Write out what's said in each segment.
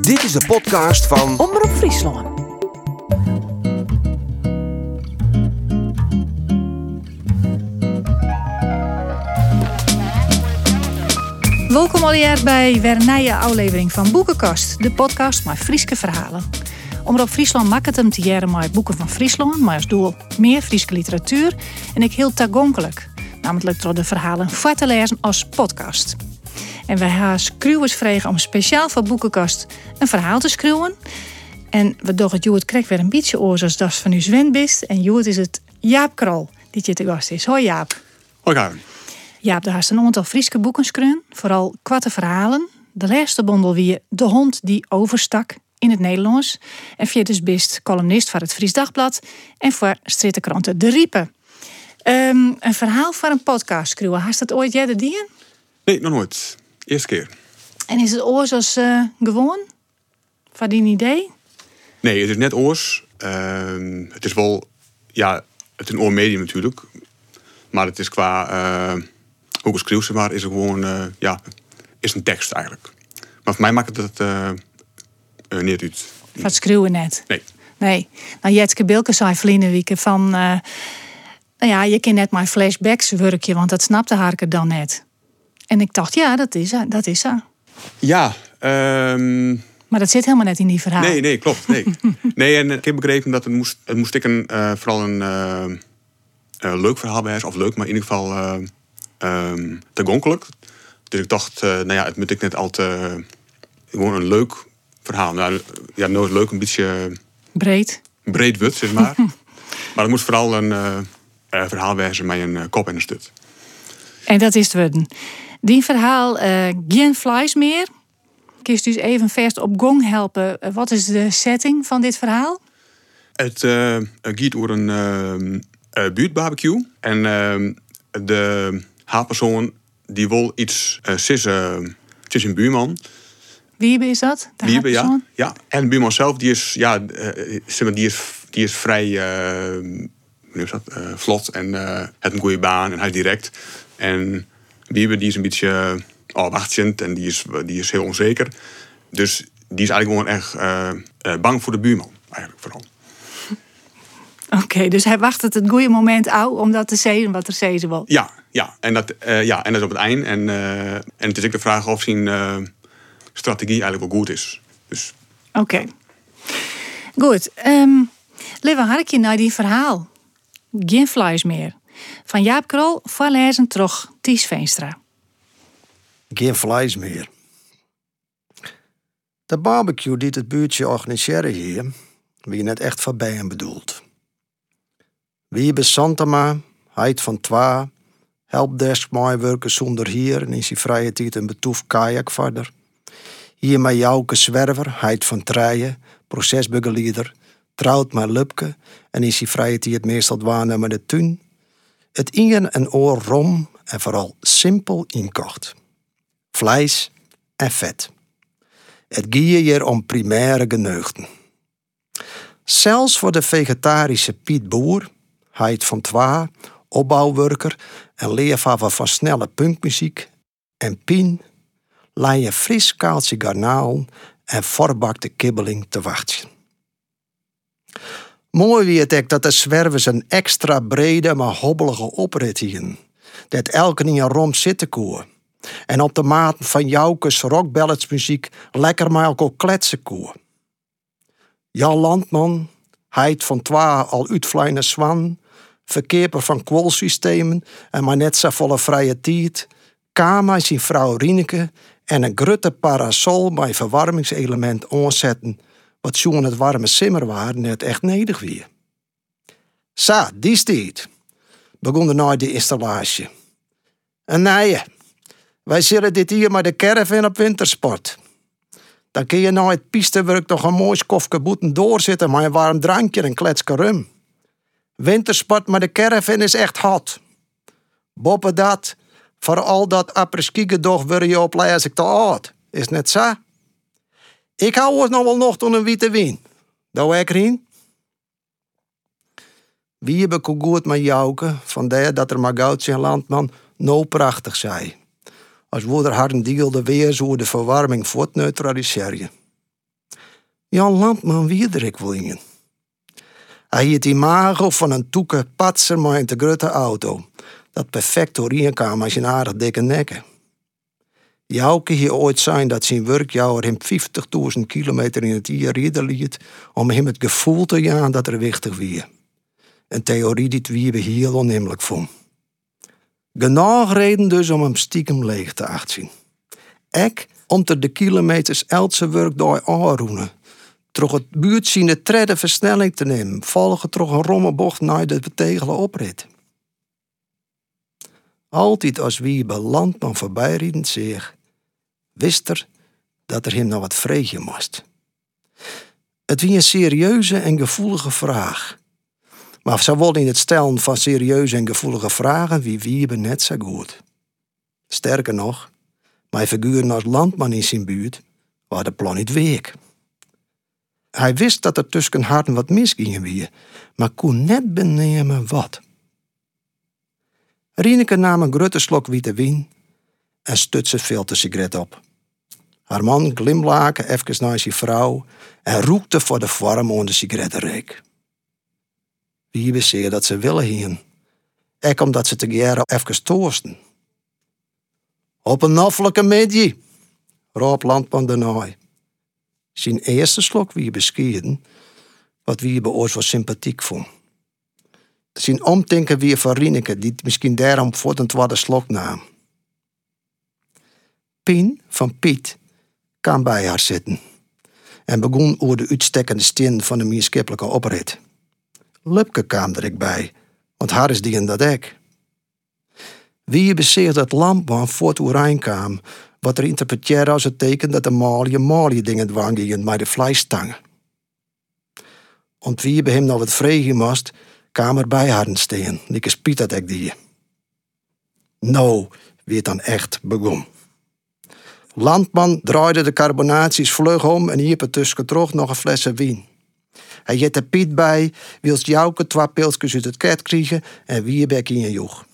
Dit is de podcast van Omroep Friesland. Welkom alweer bij nieuwe aflevering van Boekenkast, de podcast met Frieske verhalen. Omroep Friesland maakt het hem te jaren met boeken van Friesland, maar als doel meer Frieske literatuur en ik heel tagonkelijk, namelijk door de verhalen voor te als podcast. En wij gaan schreeuwers vregen om speciaal voor Boekenkast een verhaal te schreeuwen. En we het Joert Krek weer een beetje oor zoals dat van u Sven bist. En Joert is het Jaap Krol die je te gast is. Hoi Jaap. Hoi Karen. Jaap, daar is een aantal Friese boeken schreeuwen, vooral kwarte verhalen. De laatste bondel wie De hond die overstak in het Nederlands. En via dus bist columnist voor het Fries Dagblad en voor strittenkranten De Riepen. Ehm, een verhaal voor een podcast schreeuwen. Hast dat ooit jij de dien? Nee, nog nooit. Eerste keer. En is het oor zoals eh, gewoon? Van die idee? Nee, het is net oors. Ehm, het is wel, ja, het is een oormedium natuurlijk. Maar het is qua, uh, hoe ik zeg maar, is het gewoon, eh, ja, is een tekst eigenlijk. Maar voor mij maakt het uh, niet uit. Van schreeuwen net? Nee. Nee. Nou, Jetske Bilke zei verleden week van, nou ja, je kan net mijn flashbacks werkje, want dat snapte haar dan net. En ik dacht, ja, dat is ze. Dat is. Ja, ehm, Maar dat zit helemaal net in die verhaal. Nee, nee, klopt. Nee, nee en ik heb begrepen dat het moest, het moest ik een, uh, vooral een uh, uh, leuk verhaal bij Of leuk, maar in ieder geval um, te gonkelijk. Dus ik dacht, nou ja, het moet ik net altijd gewoon een leuk verhaal. Nou, ja, nooit leuk, een beetje... Breed. Breed wut, zeg maar. maar het moest vooral een verhaal wijzen met een kop en een stut. En dat is het worden. Die verhaal, uh, geen flies meer. Je dus even verst op gong helpen. Uh, wat is de setting van dit verhaal? Het uh, gaat over een uh, buurtbarbecue. En de haarpersoon die wil iets uh, sissen, is een buurman. Wie is dat? De Wiebe, ja. ja. En de buurman zelf, die is, ja, die is, die is vrij hoe is dat? vlot en heeft een goede baan en hij is direct. En Wiebe die is een beetje afwachtend en die is, die is heel onzeker. Dus die is eigenlijk gewoon echt uh, bang voor de buurman, eigenlijk vooral. Oké, okay, dus hij wacht het het goede moment uit om dat te zeggen wat er zeggen wil. Ja, ja, en dat, uh, ja, en dat is op het eind. En, uh, en het is ook de vraag of zijn strategie eigenlijk wel goed is. Dus. Oké. Okay. Goed. Um, Lieve, had ik je naar die verhaal? Geen flies meer. Van Jaap Krol, voorlezen terug Ties Veenstra. Geen vlees meer. De barbecue die het buurtje organiseren hier, wie net echt voorbij hem bedoeld. Wie bij Santama, heid van Twa, werken zonder hier en is hij vrije tijd een betoef kajak verder. Hier met Jouke Zwerver, heid van Trijen, procesbegeleider, trouwt met Lupke en is hij vrije tijd meestal met de tuin het ingen en oor rom en vooral simpel inkocht. Vlees en vet. Het gie hier om primaire geneugden. Zelfs voor de vegetarische Piet Boer, heid van Twa, opbouwwerker en leervaver van snelle punkmuziek, en Pien, je fris kaaltje garnaal en voorbakte kibbeling te wachten. Mooi het ook dat de zwervers een extra brede maar hobbelige oprit hien. Dat elke in een rom zitten koer. En op de maat van Joukes rockballetsmuziek lekker maar elkaar kletsen koer. Jan Landman, heid van Twa al uitvlijne zwan, verkeerper van kwolsystemen en maar net zo volle vrije tijd, Kama zijn vrouw Rieneke en een grutte parasol bij verwarmingselement aanzetten wat jongen het warme simmer waren net echt nedig weer. Sa, die stiet, begon de na de installatie. En nee, wij zullen dit hier maar de caravan op wintersport. Dan kun je na het pistewerk toch een mooi kofke boeten doorzitten met een warm drankje en kletske rum. Wintersport met de caravan is echt hot. Boppe dat, voor al dat apres-ski wil je op ik te oud. Is net zo? Ik hou ons nog wel nog tot een witte wien. Dat ik erin. Wie heb ik goed met Jouke, vandaar dat er maar goud en landman no prachtig zei. Als we er hard deelde weer zo de verwarming voort neutraliseren. Jan Landman wie ik in. Hij hield die van een toeke patser maar in de grote auto. Dat perfect doorheen kwam als je een aardig dikke nekken. Jouke hier ooit zijn dat zijn werkjouwer hem 50.000 kilometer in het jaar rijden liet om hem het gevoel te jaan dat er wichtig wie. Een theorie die wie heel onnemelijk vond. Genoeg reden dus om hem stiekem leeg te achtzien. Ik onder de kilometers werk door aanroenen. Troch het buurt zien de tredde versnelling te nemen, volgen troch een rommebocht naar de betegelen oprit. Altijd als wie bij landman voorbijriedend zich, wist er dat er hem nog wat vregen moest. Het was een serieuze en gevoelige vraag. Maar zowel in het stellen van serieuze en gevoelige vragen wie Wiebe net zo goed. Sterker nog, mijn figuren als landman in zijn buurt waren de plan niet week. Hij wist dat er tussen harten wat misgingen wie, maar kon net benemen wat. Rieneke nam een grote slok witte wien en de sigaret op. Haar man glimlaken even naar zijn vrouw en roekte voor de vorm onder de sigarettenreek. Wie wist dat ze willen hien. Ek omdat ze te jaren even toosten. Op een noffelijke medie, roep Landman de naai. Zijn eerste slok wie beskieden, wat wie was sympathiek vond. Zijn omdenken weer van Rieneke, die misschien daarom voor een tweede slok nam. Pien van Piet kwam bij haar zitten en begon over de uitstekkende steen van de maatschappelijke oprit. Lupke kwam er bij, want haar is die dat ik. Wie bezeert dat lampman voort Oerijn kwam, wat er interpreteerde als het teken dat de malje malje dingen dwangingen met de vleisstangen. Want wie bij hem nog wat vregen moest, kwam er bij haar steen, ik spiet dat ik die. Nou, wie het dan echt begon. Landman draaide de carbonaties vlug om en hiep er tussen terug nog een fles wien. Hij jette Piet bij, wilst Jouke twee pilsjes uit het ket krijgen en wie bek in je joeg.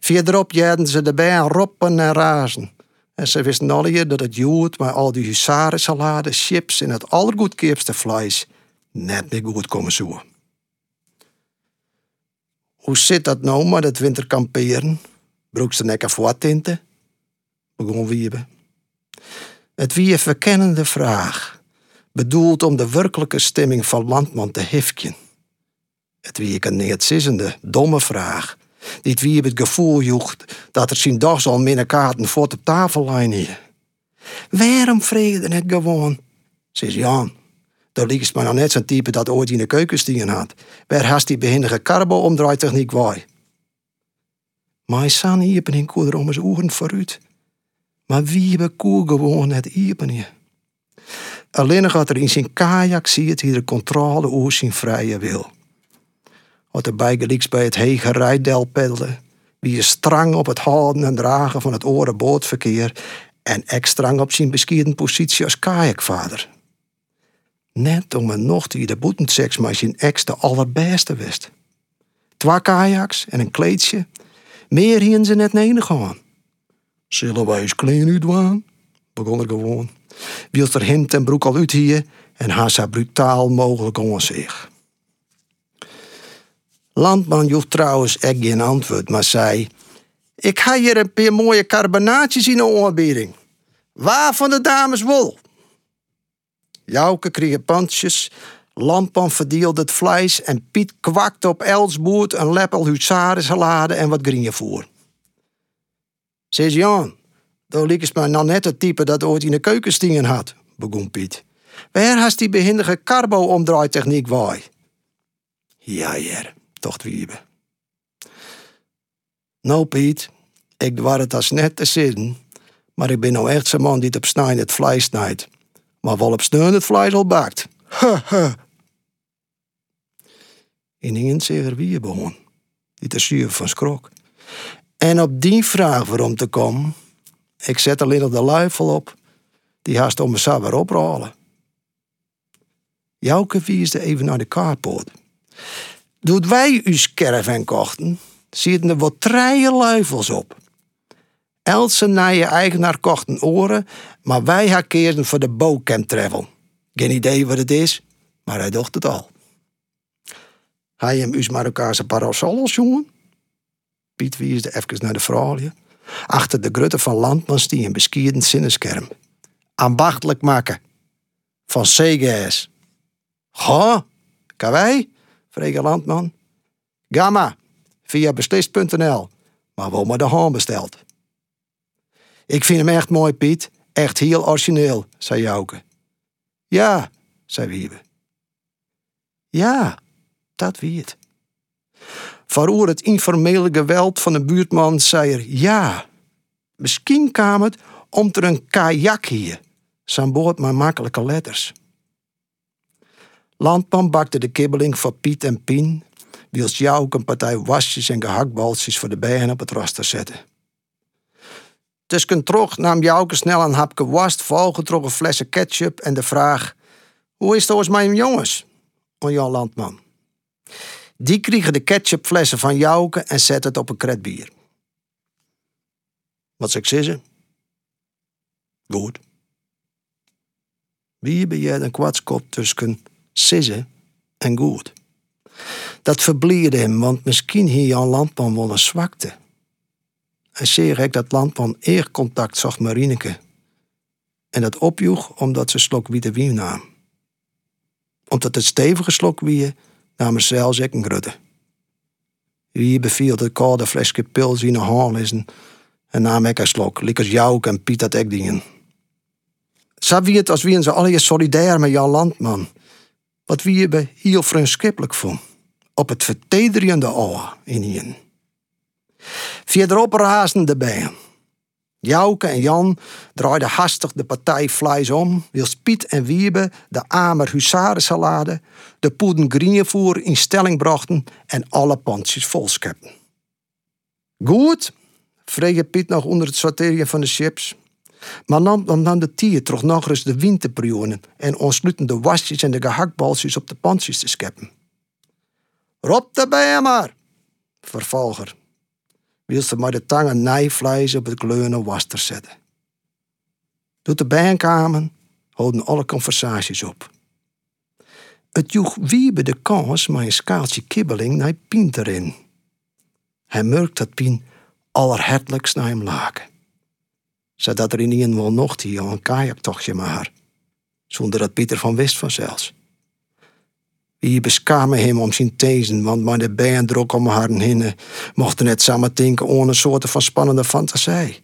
Verderop jaden ze de bijen roppen en razen. En ze wisten alle dat het jood met al die husarensalade, chips en het allergoedkeepste vlees net meer goed komen zoeken. Hoe zit dat nou met het winterkamperen? Broek ze nekken voor tinten? Begon Wiebe. Het wie een verkennende vraag, bedoeld om de werkelijke stemming van Landman te hifken. Het wie een neerzissende, domme vraag, die het wie het gevoel joegt dat er zijn dag al minder kaarten voor op tafel liggen. Waarom vrede het gewoon? Zegt Jan. Daar ligt maar nog net zo'n type dat ooit in de keuken had. Waar haast die behindige carbo-omdraaitechniek waai. Maar san iepen in koeder om eens ogen vooruit. Maar wie koel gewoon het iepen? Alleen gaat er in zijn kajak ziet hij de controle over zijn vrije wil. Wat er bijgelijks bij het hege rijdel wie je strang op het houden en dragen van het oren bootverkeer en extra op zijn beskierde positie als kajakvader. Net om een nog die de boetenseks zijn ex de allerbeste wist. Twee kajaks en een kleedje, meer hien ze net neen gaan. Zullen wij eens klein uitwaan? Begon er gewoon. Wilt er hemd en broek al uit hier en haar zo brutaal mogelijk om zich. Landman joeg trouwens echt geen antwoord, maar zei... Ik ga hier een paar mooie carbonaatjes in de aanbieding. Waar van de dames wol? Jouke kreeg pandjes, Lampan verdeelde het vlees en Piet kwakte op Elsboert een leppel huzarensalade en wat voor. Zeg Jan, daar liep is maar nou net het type dat ooit in de keuken stingen had, begon Piet. Waar has die behindige carbo-omdraaitechniek waai? Ja, hier, tocht Wiebe. Nou, Piet, ik war het als net te zitten, maar ik ben nou echt zo'n man die op snijden het vlees snijdt, maar wel op steun het vlees al bakt. En ingen wie begon, die te zuur van schrok. En op die vraag waarom te komen, ik zet alleen op de luifel op, die haast om me sabber oprollen. Jouke wiesde even naar de kaartpoort. Doet wij uw caravan kochten, zitten er wat treien luifels op. Else naar je eigenaar kochten oren, maar wij hakeerden voor de bowcamp travel. Geen idee wat het is, maar hij dacht het al. Hij hem us Marokkaanse parasols, jongen? Piet wiesde even naar de vrouw. Achter de grutte van Landman die een beskierend zinneskerm. Ambachtelijk maken. Van CGS. Ga, kan wij? vreeg Landman. Gamma, via beslist.nl, maar wel maar de haan besteld. Ik vind hem echt mooi, Piet. Echt heel origineel, zei Jouke. Ja, zei Wiebe. Ja, dat wie het. Voor het informele geweld van de buurtman zei er ja. Misschien kwam het om er een kajak hier. Zijn boord maar makkelijke letters. Landman bakte de kibbeling voor Piet en Pien, wils jou ook een partij wasjes en gehaktbalsjes voor de bijen op het raster zetten. Tussen terug nam Jouke snel een hapje wast, volgetrokken flessen ketchup en de vraag: Hoe is het met mijn jongens? Van Jan Landman. Die kregen de ketchupflessen van Jouke en zetten het op een kretbier. Wat zeg ze? Goed. Wie ben jij een kwartskop tussen sissen en goed? Dat verblierde hem, want misschien hier Jan Landman wel een zwakte. Hij zeer ik dat Landman eer contact zag Marineke. En dat opjoeg omdat ze slok witte wien nam. Omdat het stevige slok wie namen zelfs ik een. Wie beviel het koude flesje pils in de en nam ik een slok, liek Jouk en Piet dat ik dingen. Zo wie het als wie ze alle solidair met Jan Landman. Wat wie je bij heel vriendschappelijk vond. Op het vertederende oor in hier. Verderop raasden de bijen. Jouke en Jan draaiden hastig de partij vlees om, wils Piet en Wiebe de Amer husarensalade, de poeden grienevoer in stelling brachten en alle pandjes volschepten. Goed, vreeg Piet nog onder het sorteren van de chips. Maar nam dan, de tier toch nog eens de winterprionen en ontsluiten de wasjes en de gehaktbalsjes op de pandjes te scheppen. Rob de maar, vervolger wil ze maar de tangen nijvlees op het kleurende waster zetten. Doet de bijeenkamer houden alle conversaties op. Het joeg wiebe de kans maar een skaaltje kibbeling naar Pien erin. Hij merkt dat Pien allerhertelijkst naar hem laken. Zodat er in een wel nog hier een kajaktochtje maar, zonder dat Pieter van wist vanzelfs. Wie beskamen hem om zijn tezen, want maar de bijen druk om haar heen mochten net samen denken een soort van spannende fantasie.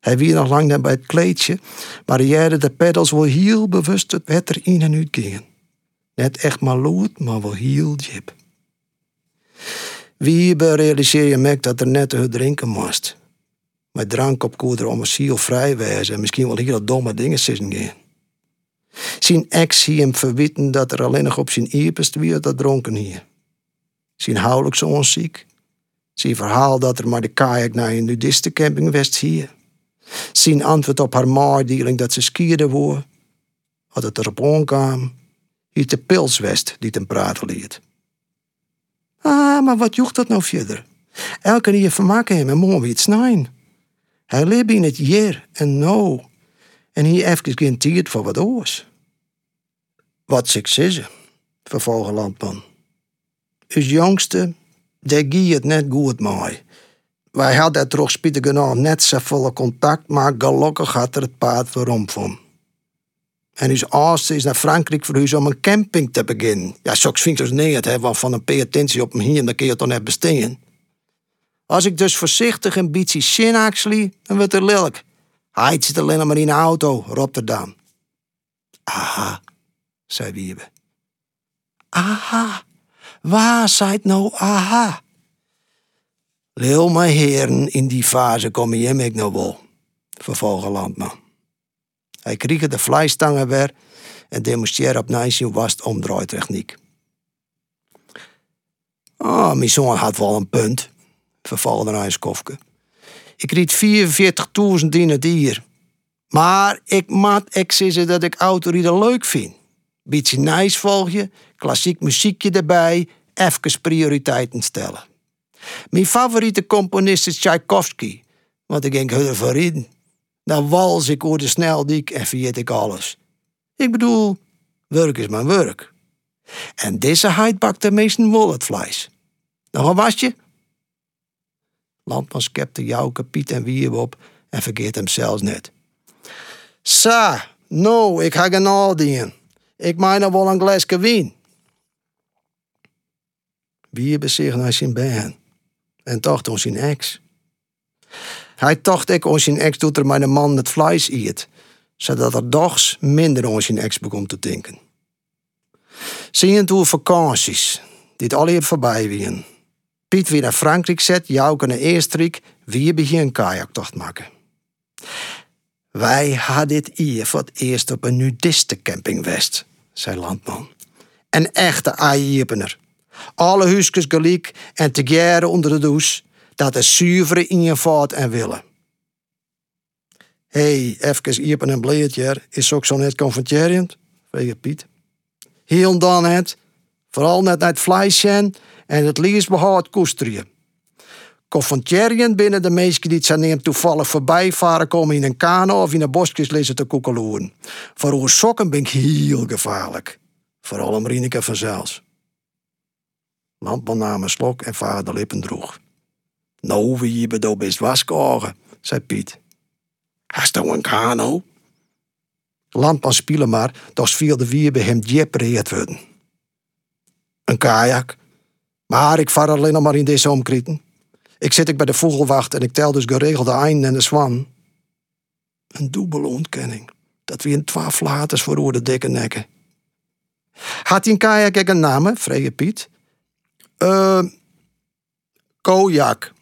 Hij wie nog lang net bij het kleedje, maar jaren de pedals wel heel bewust het wetter in en uit gingen. Net echt maar lood, maar wel heel jip. Wie realiseer je merkt dat er net te drinken moest. Met drank op koeder om een ziel vrij wezen en misschien wel heel domme dingen zitten gaan. Zijn ex zie hem verwitten dat er alleen nog op zijn eerpest weer dat dronken hier. Zijn zo onziek. Zijn verhaal dat er maar de kajak naar een nudistencamping west hier. Zijn antwoord op haar maardieling dat ze skierde woor. Had het erop aankwam, hier de pilswest die ten praten liet. Ah, maar wat joegt dat nou verder? Elke keer vermaken hem en mooi iets snijn. Hij leeft in het hier en nou. En hier even geen tijd voor wat oors. Wat successen, vervolgde Landman. Us jongste, der gie het net goed mooi. Wij hadden toch spietig genoeg net zo volle contact, maar gelukkig had er het paard waarom van. En uw oudste is naar Frankrijk verhuisd om een camping te beginnen. Ja, soks vind ik dus niet, hè, want van een paar attentie op hem hier, dan kun je toch net besteden. Als ik dus voorzichtig een beetje zin dan wordt het lelijk. Hij zit alleen maar in een auto, Rotterdam. Aha, zei Wiebe. Aha, waar zijt nou aha? Leel mijn heren, in die fase kom je ik nou wel, vervolgde Landman. Hij kreeg de vleistangen weer en demonstreerde op zijn wast omdraaitechniek. Ah, mijn zoon had wel een punt, vervolgde Rijnskofke. Ik riet 44.000 in het dier. Maar ik maat zeggen dat ik autorijden leuk vind. Beetje nice volgje, klassiek muziekje erbij, even prioriteiten stellen. Mijn favoriete componist is Tchaikovsky, want ik denk heel in. Dan wals ik over de sneldiek en vergeet ik alles. Ik bedoel, Werk is mijn werk. En deze heid bakt de meesten wel het vlees. Nog een wasje? Landman skepte Jouke, Piet en Wiebe op en vergeet hem zelfs net. Sa, no, ik ga geen in. Ik mijn nog wel een glaasje wien. Wiebe zich naar zijn been en tocht ons zijn ex. Hij tocht ik ons zijn ex doet er mijn man het vlees eet, zodat er dochs minder ons zijn ex begon te denken. Zien toen vakanties, dit al hier voorbij wien. Piet weer naar Frankrijk zet, Jouke naar Eerstrik, wie begin een kajaktocht maken. Wij hadden dit hier voor het eerst op een nudistencamping west, zei Landman. Een echte eye Alle huisjes gelijk en te onder de douche, dat is zuivere in je vaart en willen. Hé, hey, even iepen en bleedje, is ook zo net confronterend? Vreeg Piet. Heel dan het, vooral net naar het vlees en het liefst behoud koesteren. Confronteren binnen de meesten die het neemt toevallig voorbij varen komen in een kano of in een bosjes lezen te koekeloeren. Voor uw sokken ben ik heel gevaarlijk. Vooral om Rieneke vanzelfs. Landman nam een slok en vader de lippen droeg. Nou, wie je bedoel best waskogen, zei Piet. Hast du een kano? Landman spielen maar, doch viel de wie bij hem djepreerd worden. Een kajak. Maar ik vaar alleen nog maar in deze omkrieten. Ik zit ik bij de vogelwacht en ik tel dus geregeld de einden en de zwan. Een dubbele ontkenning. Dat wie een twaalf laters voor de dikke nekken. Had die kajak een naam, vreeg Piet? Eh, uh, kojak.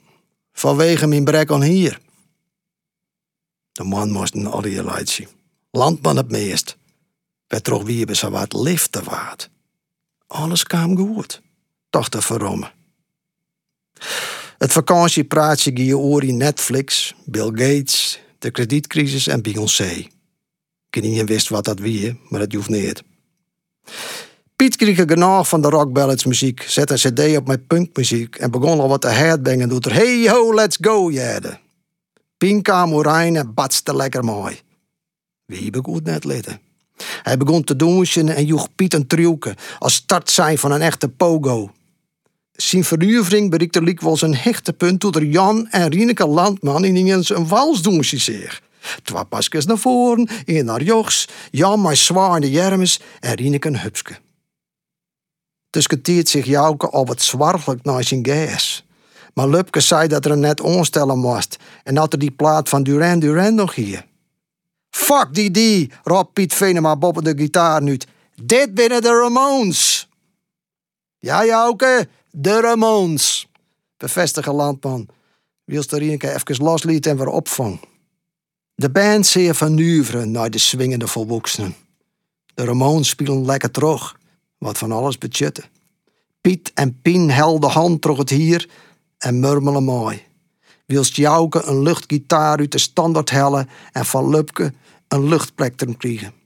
Vanwege mijn brek aan hier. De man moest een zien. Landman het meest. Werd toch weer zo wat lifte waard. Alles kwam goed. Dacht de verromme. Het vakantiepraatje in Netflix, Bill Gates, de kredietcrisis en Beyoncé. Geen wist wat dat wie, maar dat hoeft niet. Piet kreeg genoeg van de rockballads muziek, zette een cd op mijn punkmuziek en begon al wat te headbangen door er hey ho, let's go jade. Oranje en batste lekker mooi. Wie begon net litten. Hij begon te douchen en joeg Piet een truwke als start zijn van een echte pogo. Zijn verhuurvring bereikte wel zijn hechte punt toen er Jan en Rieneke Landman ineens een wals doen zich. Twa pasjes naar voren, een naar jochs, Jan maar zwaar in de jermes en Rieneke een hupske. Discuteert zich Jouke al wat zwargelijk naar zijn gas. Maar Lupke zei dat er een net onstellen moest en dat er die plaat van Duran Duran nog hier. Fuck die die, roept Piet Venema boven de gitaar nu. Dit binnen de Ramones. Ja, Jouke, de Ramones. Bevestige landman. Wils er een even losliet en weer opvang. De band zeer van Nuvre naar de swingende volwassenen. De Ramones spelen lekker terug, wat van alles budgetten. Piet en Pien helden hand terug het hier en murmelen mooi. Wilst Jouke een luchtgitaar uit de standaard hellen en van Lupke een luchtplektrum krijgen.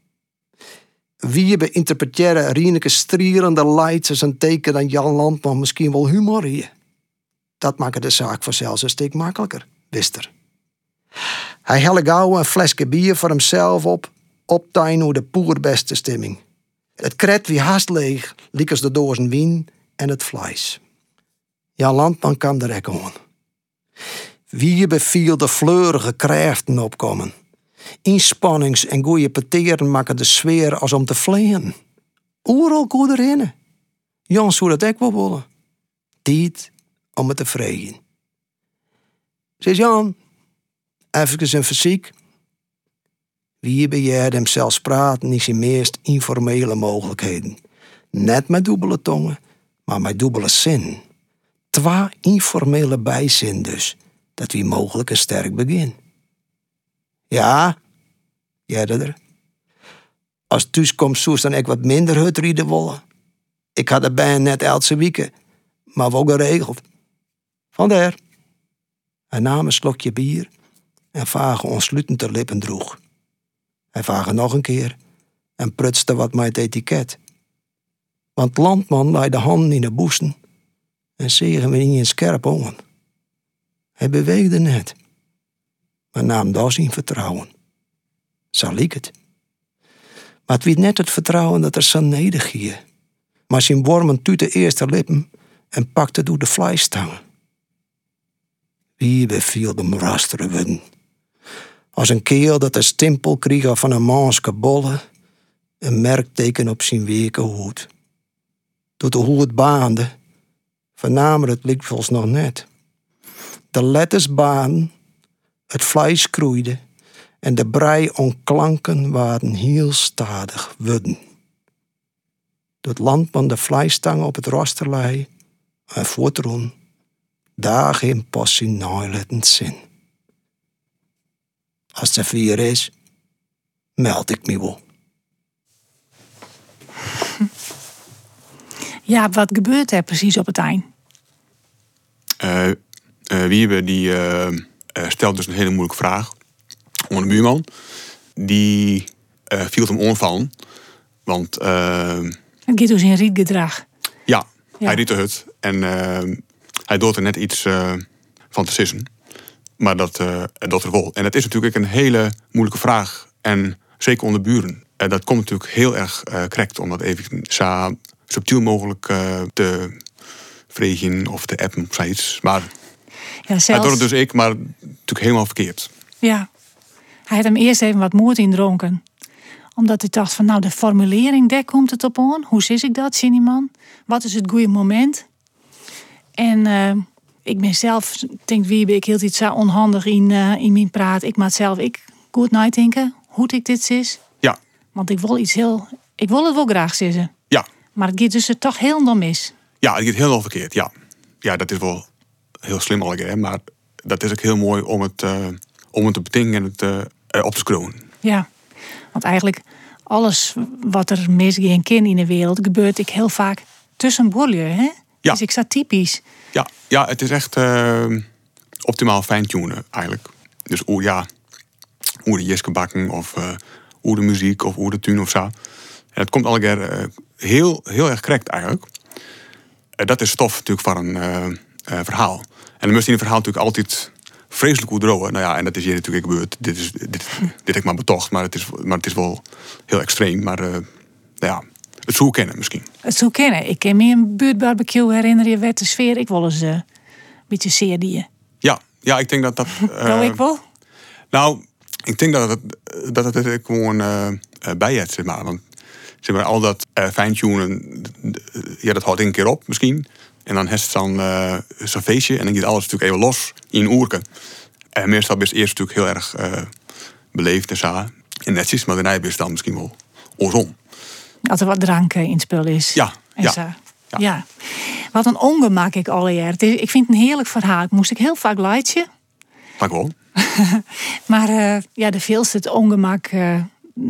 Wie beïnterpreteren Rieneke strierende lights als een teken dat Jan Landman misschien wel humor hier. Dat maakt de zaak vanzelfs een stuk makkelijker, wist er. Hij helle gauw een flesje bier voor hemzelf op, optuin de poerbeste stemming. Het kret wie haast leeg, liekers de dozen wien en het vlees. Jan Landman kwam er ook aan. Wie beviel de fleurige krachten opkomen. Inspannings en goede peteren maken de sfeer als om te vleien. Oeral goed erin. Jan zou dat ook wel willen. Tijd om het te vregen. Zegt Jan, even een fysiek. Wie bejaarde hem zelfs praten in zijn meest informele mogelijkheden. Net met dubbele tongen, maar met dubbele zin. Twee informele bijzin dus, dat wie mogelijk een sterk begin. Ja, er. Als thuiskomt zoes dan ik wat minder hut rieden willen. Ik had de band net elke weken, maar wel geregeld. Vandaar. Hij nam een slokje bier en vage ontsluitend de lippen droeg. Hij vage nog een keer en prutste wat met het etiket. Want landman lei de handen in de boesten en zegen me in een scherp ogen. Hij beweegde net, maar nam daar zijn vertrouwen. Zal ik het? Maar het wie net het vertrouwen dat er zo nedig. Maar zijn wormen tuut de eerste lippen en pakte door de vleistangen. Wie beviel de rasteren worden. Als een keel dat de stimpel kreeg van een manske bolle, een merkteken op zijn weke hoed. Tot de hoed baande, vernamen het volgens nog net. De letters baan, het vlees groeide en de brei onklanken waren heel stadig wudden. Het landman de vleistangen op het rosterlei en voortroen, daar geen passie nauwlettend zin. Als het vier is, meld ik me wel. Ja, wat gebeurt er precies op het eind? Uh, uh, Wiebe die uh, stelt dus een hele moeilijke vraag aan een buurman. Die viel hem onvallen. Want... het gaat dus in rietgedrag. Ja, ja, hij riet de hut. En hij doet er net iets van te sissen. Maar dat, dat er wel. En dat is natuurlijk een hele moeilijke vraag. En zeker onder buren. En dat komt natuurlijk heel erg uh, correct. Om dat even zo subtiel mogelijk te vregen of te appen of zoiets. Maar ja, zelfs... hij doet het dus ik, maar natuurlijk helemaal verkeerd. Ja. Hij had hem eerst even wat moed indronken. Omdat hij dacht van nou de formulering, daar komt het op aan. Hoe zie ik dat, man? Wat is het goede moment? En uh, ik ben zelf, denk wie ben ik heel iets zo onhandig in, uh, in mijn praat. Ik maak zelf ik goed nadenken hoe ik dit is. Ja. Want ik wil iets heel, ik wil het wel graag zeggen. Ja. Maar het gaat dus er toch heel mis. Ja, het gaat heel verkeerd, ja. Ja, dat is wel slim al, maar dat is ook heel mooi om het, uh, om het te bedingen en het uh, op te scroen. Ja, want eigenlijk alles wat er misgaan kan in de wereld, gebeurt ik heel vaak tussen bollen, hè? Ja. Dus ik sta typisch. Ja, ja het is echt uh, optimaal fine-tunen eigenlijk. Dus hoe, ja, hoe de jeske bakken of hoe de muziek of hoe de tune of zo. En het komt al uh, heel, heel erg correct eigenlijk. dat is stof natuurlijk voor een verhaal. En dan moest in een verhaal natuurlijk altijd vreselijk goed drogen. Nou ja, en dat is hier natuurlijk gebeurd. Dit is dit, dit heb ik maar betocht, maar het is, maar het is wel heel extreem. Maar nou ja, het zou kennen misschien. Het zou kennen. Ik ken me een buurtbarbecue herinner je werd de sfeer. Ik wel eens een beetje zeer die. Ja, ja, ik denk dat dat. Uh, ik wel? Nou, ik denk dat het, dat het gewoon uh, bij het, zeg maar. Want zeg maar, al dat uh, fine-tunen, ja, dat houdt een keer op misschien. En dan heeft het dan uh, zo'n feestje en dan gaat alles natuurlijk even los in oerken. En meestal is het eerst natuurlijk heel erg uh, beleefd en zo. En netjes, maar daarna is dan misschien wel oorom. Als er wat drank in het spul is. Ja, en ja, zo. ja. ja. Wat een ongemak ik al jaar. Ik vind het een heerlijk verhaal. Ik moest ik heel vaak leidje. Dank wel. maar uh, ja, de veelste het ongemak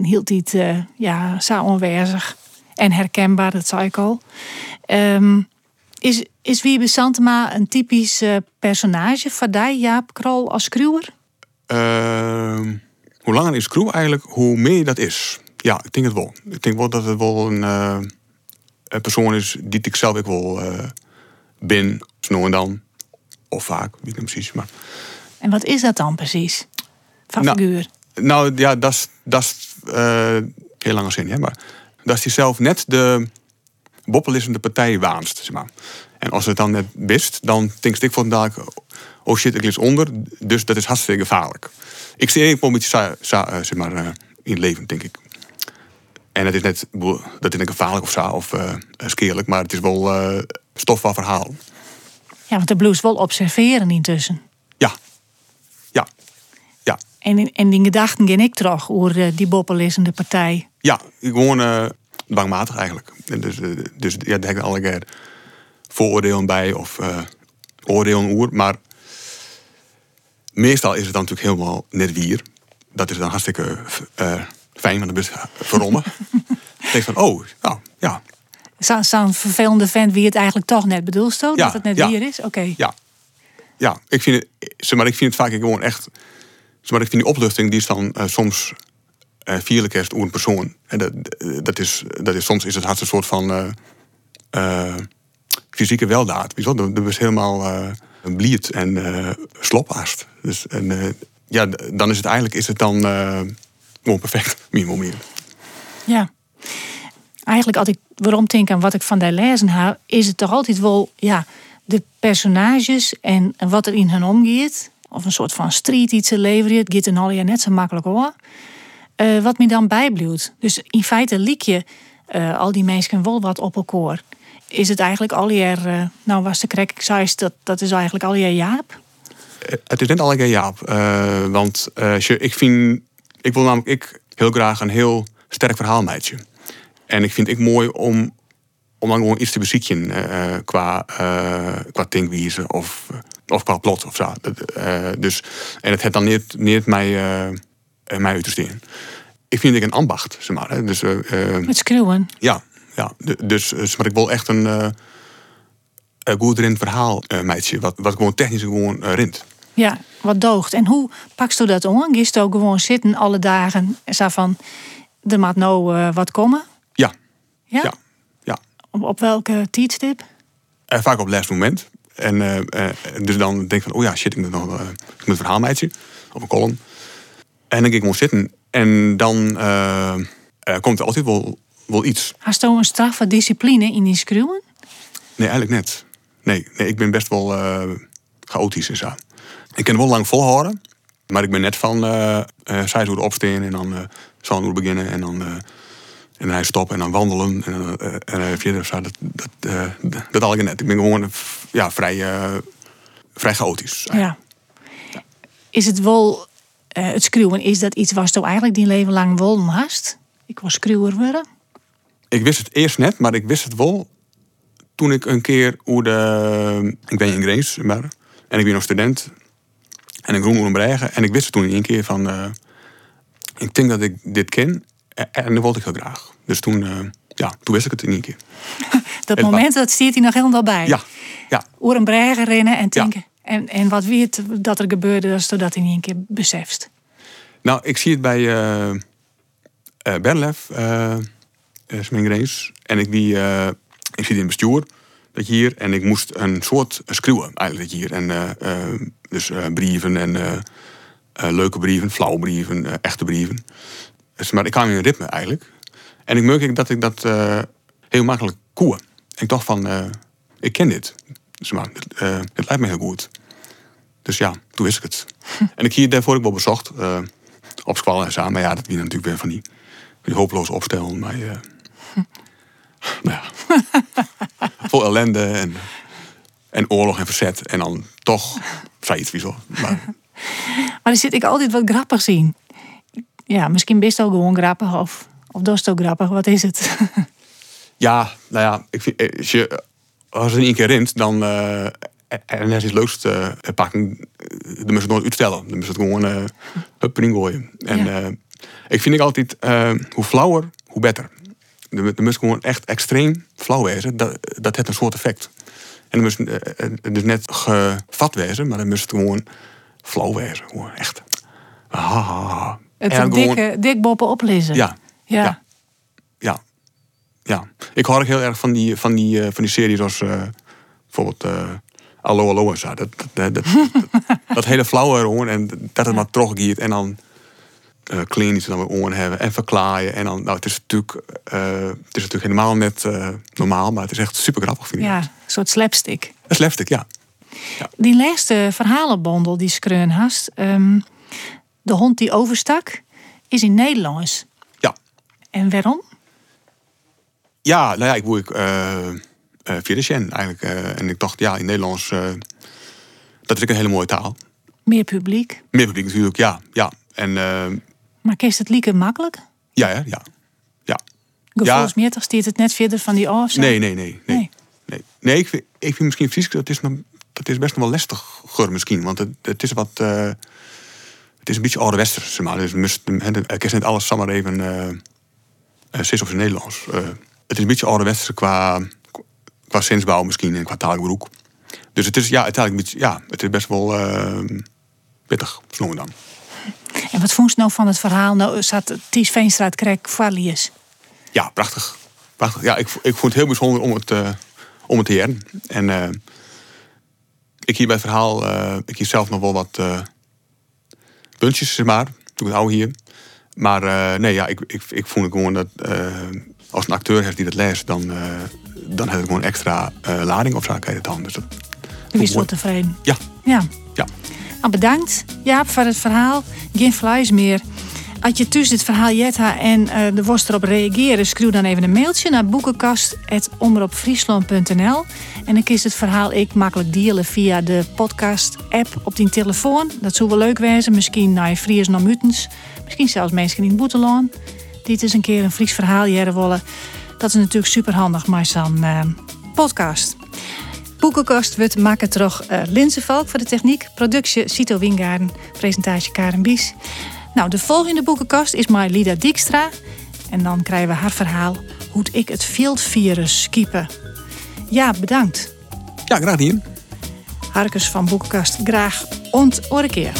hield niet ja, zo onwezig. En herkenbaar, dat zei ik al. Um, is, is Wiebe Santema een typisch uh, personage van die, Jaap Krol, als kruwer? Uh, hoe langer is crew eigenlijk, hoe meer dat is. Ja, ik denk het wel. Ik denk wel dat het wel een, uh, een persoon is die ik zelf ook wel uh, ben, zo en dan. Of vaak, weet ik niet precies. Maar... En wat is dat dan precies? Van nou, figuur? Nou ja, dat is heel lange zin, hè, maar dat is hij zelf net de boppelissende partij waanst. Zeg maar. En als het dan net wist, dan denk ik vandaag, oh shit, ik lig onder, dus dat is hartstikke gevaarlijk. Ik zie een beetje zeg maar, uh, in het leven, denk ik. En het is net, dat is net gevaarlijk of zo, of uh, skeerlijk, maar het is wel uh, stof van verhaal. Ja, want de blues wel observeren intussen. Ja, ja, ja. En, en die gedachten ging ik terug over die boppelissende partij. Ja, gewoon dwangmatig eigenlijk. Dus, dus ja, daar heb ik alle keer vooroordelen bij of uh, oordelen oer. Maar meestal is het dan natuurlijk helemaal net wier. Dat is dan hartstikke uh, fijn, want dan ben je verronnen. denk van, oh, nou, ja. Zo'n zo vervelende vent wie het eigenlijk toch net bedoelt, zo? Ja, dat het net ja, wier is? Oké. Ja. Ja, ik vind het, maar, ik vind het vaak gewoon echt... Maar, ik vind die opluchting, die is dan uh, soms uh, vierlijk is een persoon. En dat, dat, is, dat is, soms is het hart een soort van uh, uh, fysieke weldaad. Wel? Dat is helemaal uh, bliert en uh, slophaast. Dus, en, ja, dan is het eigenlijk is het dan gewoon perfect, meer meer. Ja. Eigenlijk als ik waarom denk aan wat ik van daar lezen heb, is het toch altijd wel ja, de personages en, wat er in hen omgeeft. Of een soort van street iets leveren. Het gaat een al net zo makkelijk hoor. Eh, wat me dan bijbluwt. Dus in feite liek je eh, al die mensen wel wat op elkaar. Is het eigenlijk al jaar, eh, nou was de krek, ik zei dat, dat is eigenlijk al jaar Jaap? Het is net al een Jaap. want je- ik vind, ik wil namelijk ik heel graag een heel sterk verhaal meidje. En ik vind ik mooi om, om dan gewoon iets te bezieken eh, qua, eh qua of, of qua plot of zo. Dus, en het heeft dan niet, niet mij, mij uit te steken. Ik vind ik een ambacht, zeg maar. Hè. Dus, eh, eh, Met schreeuwen. ja, ja. De- dus, dus maar ik wil echt een, eh een goed rint verhaal eh, meidje. Wat, wat gewoon technisch gewoon eh, rint. Ja, wat doogt. En hoe pakst u dat om? Gist ook gewoon zitten alle dagen en zo van, er moet nou eh, wat komen? Ja, Ja? ja, ja. Op, op welke tijdstip? Eh, vaak op het laatste moment. En eh, eh, dus dan denk ik van, oh ja, shit, ik moet nog eh, ik moet een verhaal meidje. Op een column. En ik gewoon zitten. En dan eh, eh, komt er altijd wel, wel iets. Hast u een straffe discipline in die schreeuwen? Nee, eigenlijk net. Nee, nee ik ben best wel eh, chaotisch en zo. Ik kan wel lang volhouden. Maar ik ben net van, zij zou opstaan en dan eh zal we beginnen. En dan, eh, en dan hij stoppen en dan wandelen. En dan eh, en, verder zo. Dat, dat, dat, dat al ik net. Ik ben gewoon ja, vrij, vrij chaotisch. Ja. Is het wel, eh, het schreeuwen, is dat iets wat je eigenlijk die leven lang hast? Ik was schreeuwer worden. Ik wist het eerst net, maar ik wist het wel toen ik een keer hoe de. Ik ben in maar, en ik ben nog student. En ik roem Bregen. En ik wist het toen in één keer van. eh, ik denk dat ik dit ken. En, dat wilde ik heel graag. Dus toen, eh, ja, toen wist ik het in één keer. Dat moment, dat stiert hij nog helemaal bij. Ja, ja. Oer een bregen rennen en Ja. En, en wat weet dat er gebeurde als je dat in één keer beseft. Nou, ik zie het bij uh, uh, Berlef, uh. En ik, die, eh, ik zit in het bestuur. Dat je hier, en ik moest een soort schreeuwen eigenlijk dat hier. En, eh, eh, dus brieven en leuke brieven, flauwe brieven, echte brieven. Dus, maar ik kwam in een ritme eigenlijk. En ik merk dat ik dat heel makkelijk koe. En ik dacht van, ik ken dit. Maar, het, eh, het lijkt me heel goed. Dus ja, toen wist ik het. En ik hier daarvoor ook wel bezocht. eh, op squal en. Maar ja, dat wie natuurlijk weer van die, die hopeloze opstellen. Maar eh, nou ja. Vol ellende en, en oorlog en verzet. En dan toch wie zo. Maar Maar er zit ik altijd wat grappig zien. Ja, misschien best ook gewoon grappig of, of dat is ook grappig. Wat is het? ja, nou ja, ik vind, als je als er in één keer rint, dan eh, en is iets leuks te eh, pakken, eh, dan moet het nooit uitstellen. Dan moet het gewoon hup erin gooien. En Ja. ik vind ik altijd, hoe flauwer, hoe beter. Dan moet- gewoon echt extreem flauw wezen. Dat, dat heeft een soort effect. En dan moet dus net gevat wezen, maar dan moet het gewoon flauw wezen. Gewoon echt. Ah. Het En gewoon- dikke, dik boppen oplezen. Ja. ja. Ja. Ik hoor ook heel erg van die, van die, eh, van die series als eh, bijvoorbeeld eh Allo Allo en zo. Dat, dat, dat, hele flauwe gewoon en dat het maar teruggeeft en dan clean iets dan weer on hebben en verklaaien. En dan, nou, het is natuurlijk, het is natuurlijk helemaal net normaal, maar het is echt super grappig vind ik. Ja, een soort slapstick. Is leftig, ja. Die laatste verhalenbondel die Skreun ehm, De hond die overstak, is in Nederlands. Ja. En waarom? Ja, nou ja, ik woe ik eh eh, via de Shen eigenlijk. eh, en ik dacht, ja, in Nederlands, eh, dat is ook een hele mooie taal. Meer publiek. Meer publiek natuurlijk, ja. ja. En eh, Maar kiest het lieke makkelijk? ja, ja, ja. ja. Gevoelsmatig stiert het net verder van die oor. Nee, nee, nee. Nee, Nee. nee. nee ik, vind, ik vind misschien Fries, dat is, nog, dat is best nog wel lastiger misschien. Want het, het is wat... eh, het is een beetje ouderwesters, zeg maar. Dus must, ik is net alles samen even... eh uh, op zijn Nederlands. Eh, het is een beetje ouderwesters qua, qua zinsbouw misschien en qua taalgebruik. Dus het is, ja, uiteindelijk ja, het is best wel eh, pittig, zo dan. En wat vond je nou van het verhaal? Nou, zat Ties Veenstraat Krek Valius. Ja, prachtig. prachtig. Ja, ik, ik vond het heel bijzonder om het, eh, om het te heren. En eh, ik hier bij het verhaal, ik hier zelf nog wel wat puntjes, zeg maar. Toen ik het oude hier. Maar eh, nee, ja, ik, ik, ik het gewoon dat eh, als een acteur heeft die dat leest, dan, eh dan heeft het gewoon extra lading of zo. Kijk het dan. Dus dat, Wie is wel tevreden? ja, Ja. ja. Nou, bedankt Jaap voor het verhaal. Geen vlees meer. Als je tussen dit verhaal jetta en eh de worst erop reageren, schrijf dan even een mailtje naar boekenkast.omroepfriesland.nl en dan kies het verhaal ik makkelijk delen via de podcast-app op die telefoon. Dat zou wel leuk wezen. Misschien naar Fries naar Mutens. Misschien zelfs mensen in het Boetelaan. Die het eens een keer een Fries verhaal jaren willen. Dat is natuurlijk super handig, maar zo'n eh, podcast. Boekenkast wordt maken terug uh, voor de techniek. Productie Cito Wingaarden. Presentatie Karen Bies. Nou, de volgende boekenkast is maar Lida Dijkstra. En dan krijgen we haar verhaal hoe ik het fieldvirus kiepen. Ja, bedankt. Ja, graag niet. Harkers van Boekenkast, graag ont keer.